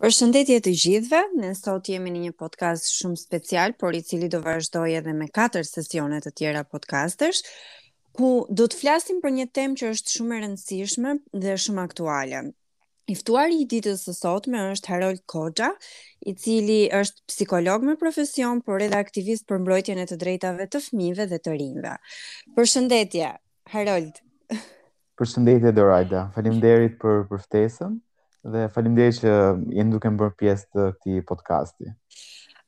Përshëndetje të gjithëve, ne sot jemi në një podcast shumë special, por i cili do vazhdojë edhe me katër sesione të tjera podcastesh, ku do të flasim për një temë që është shumë e rëndësishme dhe shumë aktuale. I ftuari i ditës së sotme është Harold Koxha, i cili është psikolog me profesion, por edhe aktivist për mbrojtjen e të drejtave të fëmijëve dhe të rinjve. Përshëndetje, Harold. Përshëndetje Dorajda, faleminderit për për ftesën dhe faleminderit që jeni duke më bërë pjesë të këtij podcasti.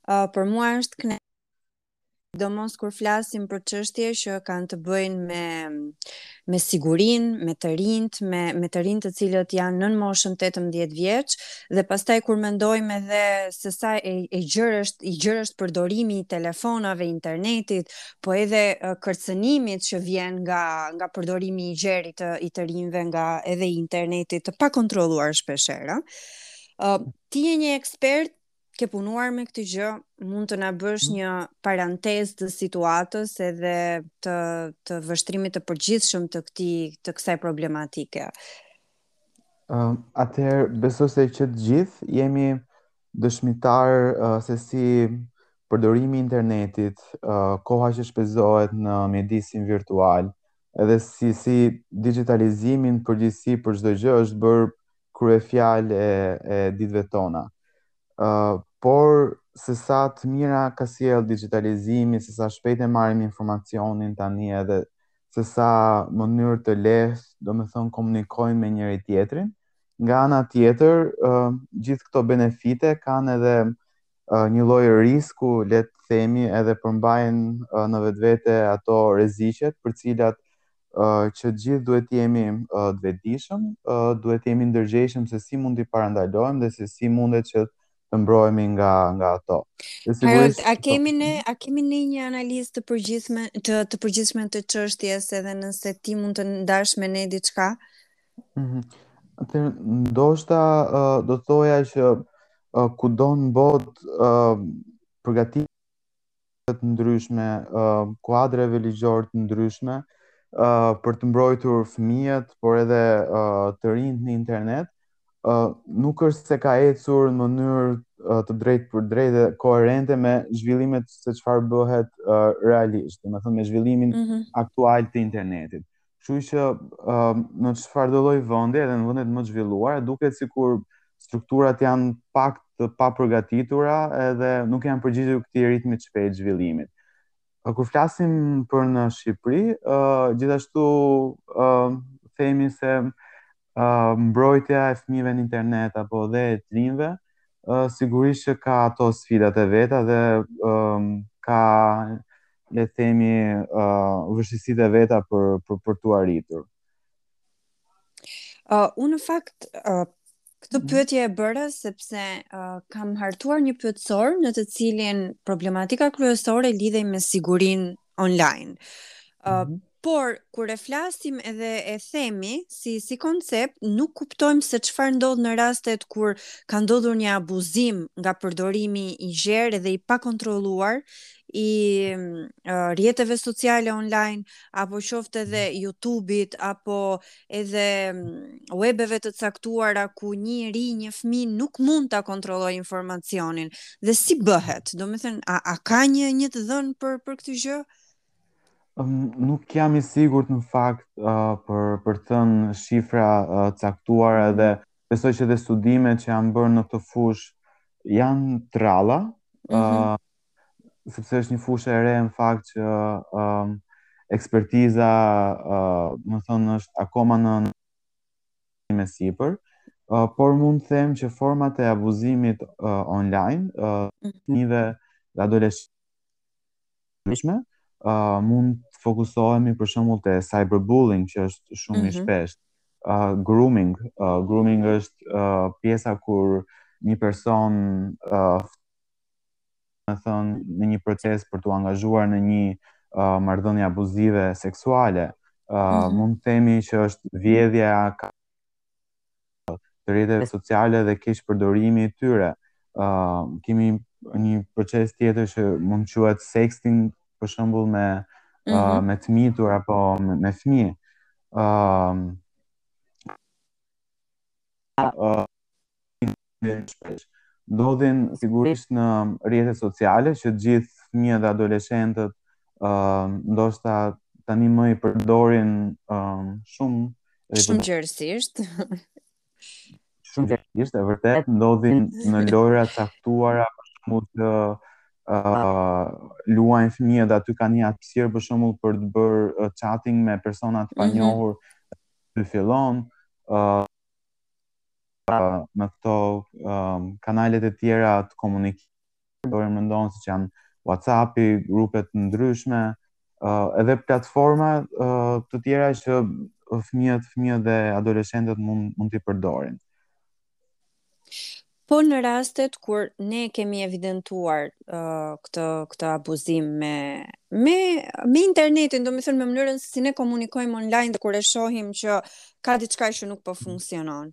Uh, për mua është kënaqësi sidomos kur flasim për çështje që kanë të bëjnë me me sigurinë, me të rinjt, me me të rinjtë të cilët janë nën moshën 18 vjeç dhe pastaj kur mendojmë edhe se sa e, e gjërë është i gjërë është përdorimi i telefonave, internetit, po edhe kërcënimit që vjen nga nga përdorimi i gjerë i të rinjve edhe internetit të pakontrolluar shpeshherë. Ë uh, ti je një ekspert ke punuar me këtë gjë, mund të na bësh mm. një parantezë të situatës edhe të të vështrimit të përgjithshëm të këtij të kësaj problematike. Ëm, um, atëherë besoj se që të gjithë jemi dëshmitarë se si përdorimi i internetit, koha që shpenzohet në mjedisin virtual, edhe si si digjitalizimi në përgjithësi për çdo gjë është bërë kryefjalë e, e ditëve tona. Uh, por se sa të mira ka sjellë digjitalizimi, se sa shpejt e marrim informacionin tani edhe se sa mënyrë të lehtë, domethënë komunikojmë me njëri-tjetrin, Nga ana tjetër, gjithë këto benefite kanë edhe një lloj risku, le të themi, edhe përmbajnë në vetvete ato rreziqet, për të cilat që të gjithë duhet të jemi të vetëdijshëm, duhet të jemi të ndërgjegjshëm se si mund t'i parandalojmë dhe se si mundet që të mbrohemi nga nga ato. Dhe sigurisht, Harold, a kemi ne a kemi ne një analizë të përgjithshme të të përgjithshme të çështjes edhe nëse ti mund të ndash me ne diçka? Ëh. Mm Atë ndoshta uh, do të thoja që uh, kudo në botë uh, përgatitja të ndryshme, kuadreve ligjore të ndryshme, për të mbrojtur fëmijët, por edhe të rinjtë në internet, nuk është se ka ecur në mënyrë të drejtpërdrejtë dhe koherente me zhvillimet se çfarë bëhet realisht, domethënë me zhvillimin mm -hmm. aktual të internetit. Kështu që uh, në çfarëdolloj vendi edhe në vendet më të zhvilluara duket sikur strukturat janë pak të papërgatitura edhe nuk janë përgjigjur këtij ritmi të shpejtë të zhvillimit. Kur flasim për në Shqipëri, uh, gjithashtu uh, themi se mbrojtja e fëmijëve në internet apo dhe e të rinjve, sigurisht që ka ato sfidat e veta dhe ka le të themi vështirësitë e veta për për për t'u arritur. Uh, unë në fakt uh, Këtë mhm. pyetje e bëra sepse uh, kam hartuar një pyetësor në të cilin problematika kryesore lidhej me sigurinë online. Uh, mm -hmm. Por, kur e flasim edhe e themi, si, si koncept, nuk kuptojmë se çfarë ndodh në rastet kur ka ndodhur një abuzim nga përdorimi i gjerë dhe i pakontrolluar i uh, rrjeteve sociale online, apo qoftë edhe YouTube-it, apo edhe mm, webeve të caktuara ku një i ri, një fëmijë nuk mund ta kontrollojë informacionin. Dhe si bëhet? Domethënë, a, a ka një një të dhënë për, për këtë gjë? Um, nuk jam i sigurt në fakt uh, për, për të dhënë shifra uh, të caktuara mm. dhe besoj që dhe studimet që janë bërë në këtë fushë janë të rralla, mm -hmm. uh, sepse është një fushë e re në fakt që um, ekspertiza, uh, domethënë, është akoma në punë e sipër, uh, por mund të them që format e abuzimit uh, online, uh, fëmijëve dhe adoleshentëve, uh, mund të fokusohemi për shembull te cyberbullying që është shumë mm -hmm. i mhm. shpeshtë. Uh, grooming, uh, grooming është uh, pjesa kur një person uh, thënë në një proces për t'u angazhuar në një uh, marrëdhënie abuzive seksuale. Uh, mm -hmm. Mund të themi që është vjedhja e rrjeteve sociale dhe keqpërdorimi i tyre. Uh, kemi një proces tjetër që mund të quhet sexting për shembull me mm -hmm. uh, mhm. me të mitur apo me, me fëmijë. Ëm uh, uh, ndodhin shpesh. Ndodhin sigurisht në rrjetet sociale që të gjithë fëmijët dhe adoleshentët ë uh, ndoshta tanimë i përdorin uh, shumë shumë gjerësisht. shumë gjerësisht, e vërtetë ndodhin në lojra të caktuara për shembull që uh, luajnë fëmijët aty ka një hapësirë për shembull për të bërë uh, chatting me persona të mhm. panjohur mm -hmm. të fillon uh, në këto kanalet e tjera të komunikimit, domethënë siç janë Whatsappi, grupe të ndryshme, edhe platforma të tjera që fëmijët, fëmijët dhe adoleshentët mund, mund t'i përdorin. Po në rastet kur ne kemi evidentuar uh, këtë këtë abuzim me me me internetin, domethënë me mënyrën se si ne komunikojmë online dhe kur e shohim që ka diçka që nuk po funksionon.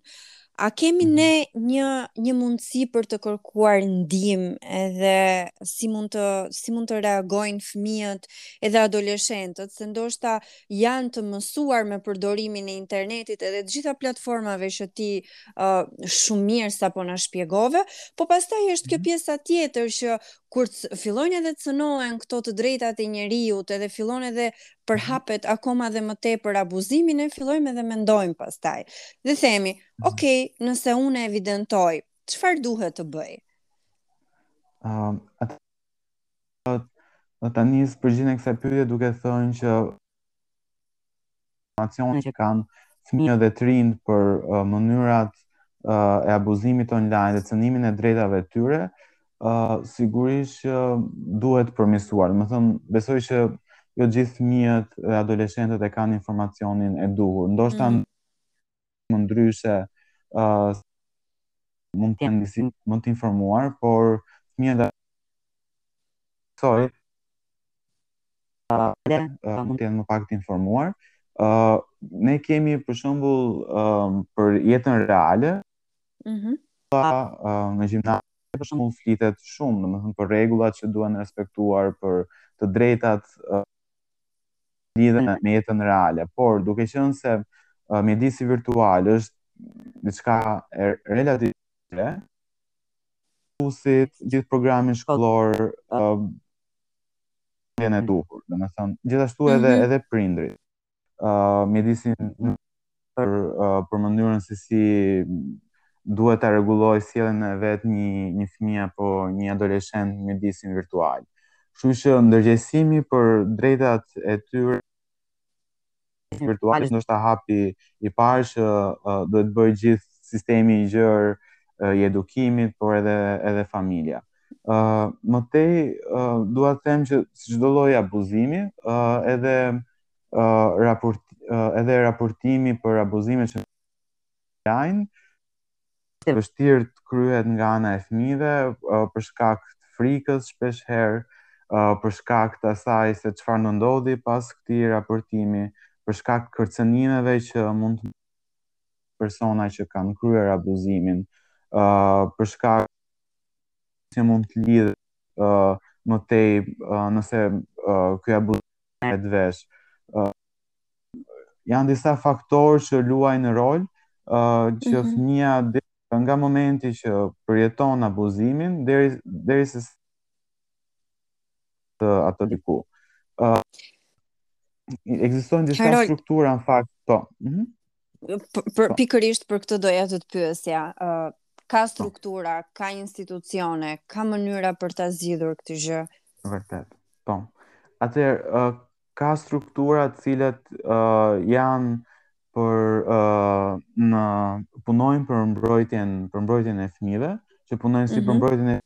A kemi mhm. ne një një mundësi për të kërkuar ndihmë edhe si mund të si mund të reagojnë fëmijët edhe adoleshentët se ndoshta janë të mësuar me përdorimin e internetit edhe të gjitha platformave që ti uh, shumë mirë sapo na shpjegove, po pastaj është kjo mhm. pjesa tjetër që kur fillojnë edhe të cënohen këto të drejtat e njeriut edhe fillon edhe përhapet akoma dhe më tepër abuzimi, ne fillojmë edhe mendojmë pastaj. Dhe themi, mhm. ok, nëse unë e evidentoj, çfarë duhet të bëj? Uh, ta nis përgjigjen e kësaj pyetje duke thënë që informacioni që kanë fëmijët dhe të rinjtë për uh, mënyrat uh, e abuzimit online dhe cënimin e drejtave të tyre, Uh, sigurisht që duhet përmirësuar, domethënë, besoj që jo gjithë fëmijët dhe adoleshentët e kanë informacionin e duhur. Ndoshta mm. më ndryshe uh, mund të ndisi, mund të informuar, por fëmijët besoj uh, uh, mund të jenë më pak të informuar. Uh, ne kemi për shembull uh, për jetën reale. Mhm. Mm pa uh, në gjimnaz për shembull flitet shumë, domethënë për rregullat që duhen respektuar për të drejtat uh, lidhur mm. me jetën reale, por duke qenë se uh, mjedisi virtual është diçka relativisht, kursit, gjithë programin shkollor uh, e duhur, domethënë gjithashtu edhe mm -hmm. edhe prindërit. uh, mjedisin për, uh, për mënyrën se si duhet ta rregullojë sjelljen e vetë një, një fëmijë apo një adoleshent në mjedisin virtual. Kështu që ndërgjegjësimi për drejtat e tyre virtuale është ndoshta hapi i parë që uh, duhet të bëjë gjithë sistemi i gjerë uh, i edukimit, por edhe edhe familja. Ë uh, më tej uh, dua të them që çdo lloj abuzimi, uh, edhe uh, raport, uh, edhe raportimi për abuzimet online është e vështirë të kryhet nga ana e fëmijëve uh, për shkak të frikës shpesh herë uh, për shkak të asaj se çfarë do ndodhë pas këtij raportimi për shkak të kërcënimeve që mund të personat që kanë kryer abuzimin uh, për shkak se mund të lidhë uh, më tej uh, nëse uh, ky abuzim merret vesh. Ë uh, janë disa faktorë që luajnë rol, ë uh, që mm -hmm. fëmija nga momenti që përjeton abuzimin deri derisa të atë diku. Ë uh, ekzistojnë disa Karol. struktura në fakt, po. Mhm. Mm për, për po. pikërisht për këtë doja të të pyesja, ë uh, ka po. struktura, po. ka institucione, ka mënyra për ta zgjidhur këtë gjë. Vërtet. Po. Atëherë ë uh, ka struktura të cilat uh, janë për uh, në punojnë për mbrojtjen për mbrojtjen e fëmijëve, që punojnë si mm -hmm. për mhm. mbrojtjen e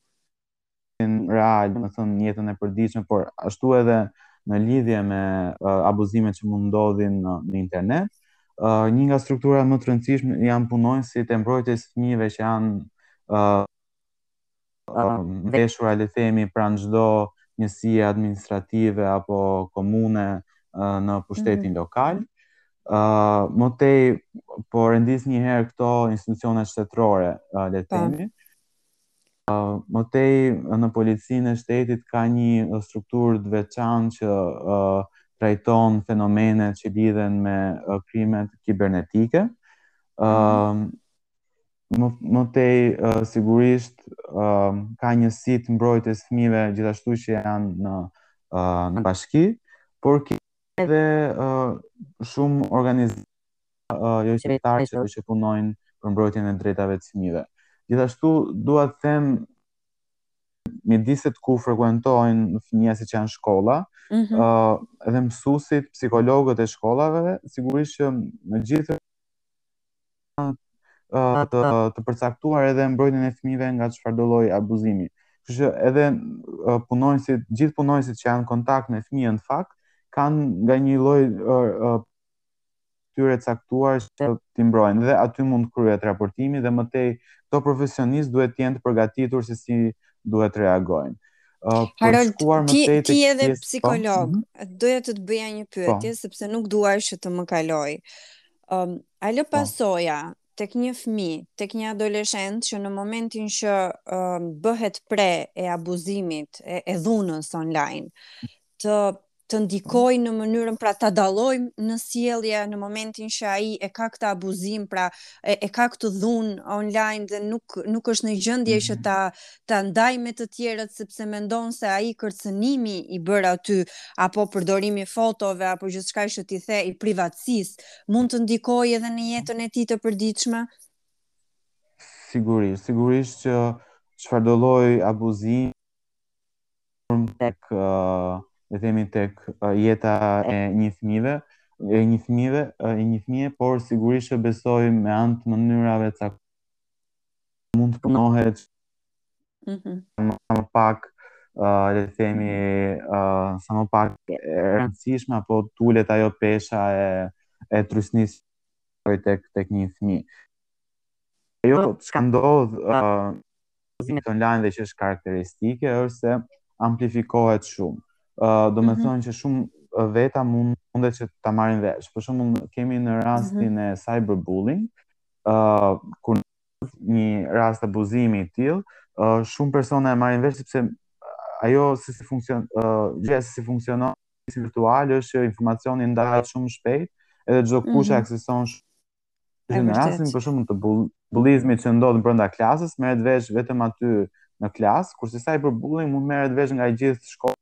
real, me thënë në jetën e përditshme, por ashtu edhe në lidhje me uh, abuzimet që mund të ndodhin në, në internet. Uh, një nga strukturat më të rëndësishme janë punonjësit e mbrojtjes së fëmijëve që janë uh, vendosura le të themi pranë çdo njësie administrative apo komune uh, në pushtetin mm -hmm. lokal. Uh, më tej, po rendis një herë këto institucionet shtetërore, uh, le të themi, Më tej, në Policinë e Shtetit ka një strukturë të veçantë që trajton fenomenet që lidhen me krimet kibernetike. Mhm. Më, më tej, sigurisht, ka njësitë e mbrojtjes së fëmijëve gjithashtu që janë në, në bashki, por ke edhe shumë organizim qeveritarë që që punojnë për mbrojtjen e të drejtave të fëmijëve. Gjithashtu dua të them mjediset ku frekuentojnë fëmija siç janë shkolla, mm -hmm. uh, edhe mësusit, psikologët e shkollave, sigurisht që në gjithë uh, të, të përcaktuar edhe mbrojtjen e fëmijëve nga çfarëdo lloj abuzimi. Kështu që edhe uh, punonjësit, gjithë punonjësit që janë në kontakt me fëmijën në fakt, kanë nga një lloj uh, uh, detyre të caktuar që t'i mbrojnë dhe aty mund të kryhet raportimi dhe më tej këto profesionistë duhet të jenë të përgatitur se si duhet të reagojnë. Uh, Harold, ti, ti je dhe po? psikolog, po? doja të të bëja një po. pyetje, po. sepse nuk dua që të më kalojë. Um, a lë po. pasoja po. tek një fëmijë, tek një adoleshent që në momentin që um, bëhet pre e abuzimit, e, e dhunës online, të të ndikojë në mënyrën pra ta dallojmë në sjellje në momentin që ai e ka këtë abuzim, pra e, e ka këtë dhunë online dhe nuk nuk është në gjendje mm -hmm. që mhm. ta ta ndajë me të tjerët sepse mendon se ai kërcënimi i bërë aty apo përdorimi i fotove apo gjithçka që ti the e privatësisë mund të ndikojë edhe në jetën e tij të përditshme. Sigurisht, sigurisht që çfarëdo lloj abuzimi shumë tek le themi tek jeta e një fëmijëve, e një fëmijëve, e një fëmije, por sigurisht që besoj me anë të mënyrave ca mund të punohet mm -hmm. më pak uh, le të themi uh, sa më pak e rëndësishme apo t'ulet ajo pesha e e trysnisë tek tek një fëmijë. Ajo çka ndodh uh, Pozitë online dhe që është karakteristike është se amplifikohet shumë. Uh, domethënë mhm. që shumë veta mund, mundet që ta marrin vesh. Për shembull kemi në rastin mhm. e cyberbullying, uh, ku një rast abuzimi i tillë, uh, shumë persona e marrin vesh sepse ajo se si funksion uh, gjë se si funksionon si virtual është që informacioni ndahet shumë shpejt, edhe çdo kush mm -hmm. akseson Dhe në rastin për shembull të bullizmit që ndodh brenda klasës, merret vesh vetëm aty në klasë, kurse cyberbullying mund merret vesh nga gjithë shkolla,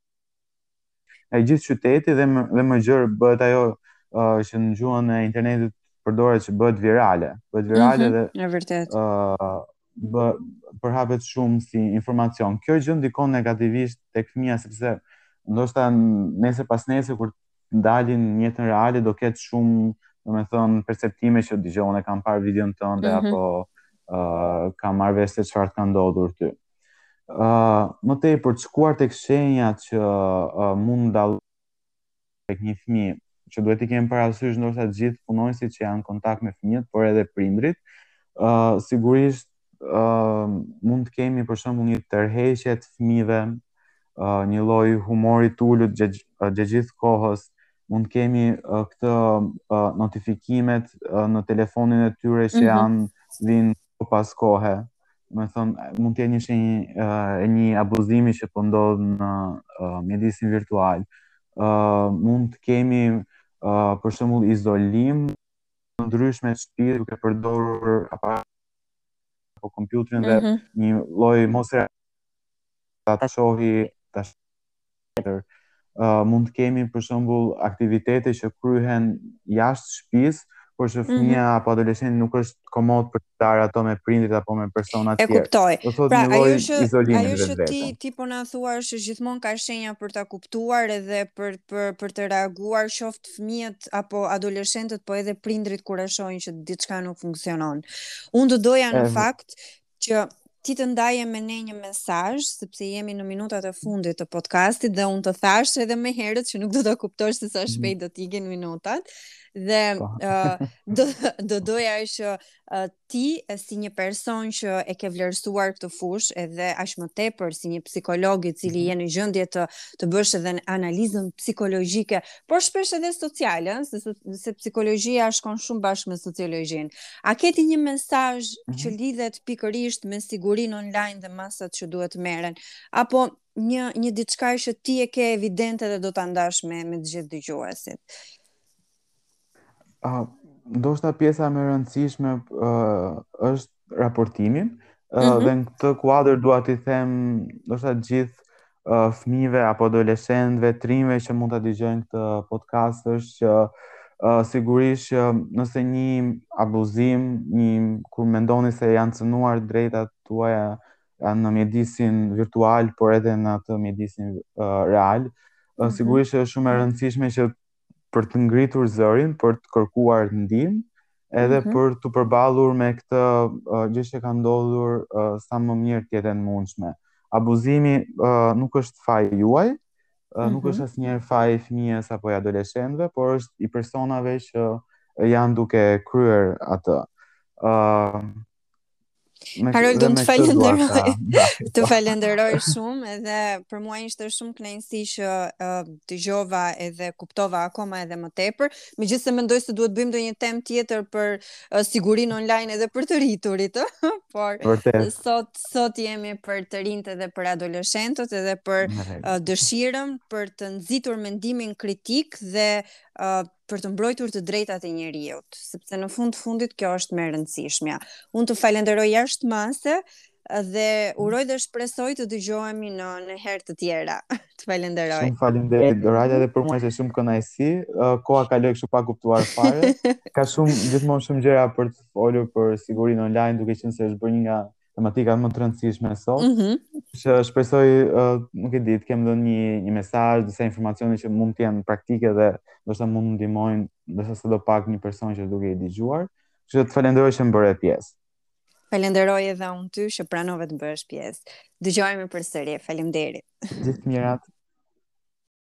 nga gjithë qyteti dhe më, dhe më gjerë bëhet ajo uh, që në gjuhën e internetit përdoret që bëhet virale. Bëhet virale mm -hmm, dhe... Në vërtetë. Uh, bë, përhapet shumë si informacion. Kjo gjë ndikon negativisht tek fëmija sepse ndoshta nesër pasnesër kur dalin në jetën reale do ketë shumë, domethënë, perceptime që dëgjo, unë e kam parë videon tënde, mm -hmm. apo uh, kam marrë vesh se çfarë të ka ndodhur ty. Uh, më tej për të shkuar tek shenjat që uh, mund dalin tek një fëmijë, që duhet t'i kemi parasysh ndoshta të gjithë punonjësit që janë në kontakt me fëmijët, por edhe prindrit, uh, sigurisht uh, mund të kemi për shembull një tërheqje të fëmijëve, uh, një lloj humori të ulët gjatë gjithë kohës, mund të kemi uh, këtë uh, notifikimet uh, në telefonin e tyre që mm -hmm. janë vin pas kohe. Domethënë, mund të jetë një shenjë uh, e një abuzimi që po ndodh në uh, mjedisin virtual. Uh, mund të kemi uh, për shembull izolim të ndryshme të shtëpisë duke përdorur aparat apo kompjuterin dhe mhm. një lloj mos e ta shohë dikush tjetër. Uh, mund të kemi për shembull aktivitete që kryhen jashtë shtëpisë, por që mhm. fëmija mm -hmm. apo adoleshenti nuk është komod për t'i ndarë ato me prindrit apo me persona të tjerë. E kuptoj. Do thotë pra, një lloj izolimi vetë. Ajo që ti ti po na thua është gjithmonë ka shenja për ta kuptuar edhe për për për të reaguar qoftë fëmijët apo adoleshentët, po edhe prindrit kur e shohin që diçka nuk funksionon. Unë do doja në fakt që ti të ndaje me ne një mesazh, sepse jemi në minutat e fundit të podcastit dhe unë të thashë edhe më herët që nuk do ta kuptosh se sa shpejt do të ikin minutat dhe uh, do do doja që ti si një person që e ke vlerësuar këtë fushë edhe aq më tepër si një psikolog i cili mhm. je në gjendje të bësh edhe analizën psikologjike, por shpesh edhe sociale, se se psikologjia shkon shumë bashkë me sociologjinë. A ke ti një mesazh mm -hmm. që lidhet pikërisht me sigurinë online dhe masat që duhet të merren apo një një diçka që ti e ke evidente dhe do ta ndash me me të gjithë dëgjuesit? A, ndoshta pjesa më e rëndësishme uh, është raportimi, uh, mm -hmm. dhe në këtë kuadër dua t'i them, ndoshta të gjithë uh, fëmijëve apo adoleshentëve, të rinjve që mund ta dëgjojnë këtë podcast është që uh, sigurisht nëse një abuzim, një kur mendoni se janë cënuar të drejtat tuaja në mjedisin virtual, por edhe në atë mjedisin uh, real, mm -hmm. sigurisht është shumë e rëndësishme që për të ngritur zërin, për të kërkuar ndihmë, edhe mm -hmm. për t'u përballur me këtë uh, gjë që ka ndodhur uh, sa më mirë të jetë e mundshme. Abuzimi uh, nuk është faji juaj, uh, mm -hmm. nuk mhm. është asnjëherë faj i fëmijës apo i adoleshentëve, por është i personave që janë duke kryer atë. Uh, Harold, unë të falenderoj. Të falenderoj shumë edhe për mua ishte shumë kënaqësi që uh, dëgjova edhe kuptova akoma edhe më tepër. Megjithëse mendoj se duhet të bëjmë ndonjë temë tjetër për uh, sigurinë online edhe për të rriturit, ëh, por Vërtet. sot sot jemi për të rinjtë edhe për adoleshentët edhe për uh, dëshirën për të nxitur mendimin kritik dhe uh, për të mbrojtur të drejtat e njeriut, sepse në fund të fundit kjo është më e rëndësishmja. Unë të falenderoj jashtë mase dhe uroj dhe shpresoj të dëgjohemi në në herë të tjera. Të falenderoj. Shumë faleminderit Doralja dhe për mua ishte shumë kënaqësi. Koha kaloi kështu pa kuptuar fare. Ka shumë gjithmonë shumë gjëra për të folur për sigurinë online, duke qenë se është bërë një nga tematikat më të rëndësishme sot. Mm -hmm. Që shpresoj, uh, nuk e di, të kem dhënë një një mesazh, disa informacione që mund të jenë praktike dhe do të mund të ndihmojnë, sado pak një person që është duke i dëgjuar. Që të falenderoj që më bëre pjesë. Falenderoj edhe unë ty që pranove të bëhesh pjesë. Dëgjohemi përsëri. Faleminderit. Gjithë të mirat.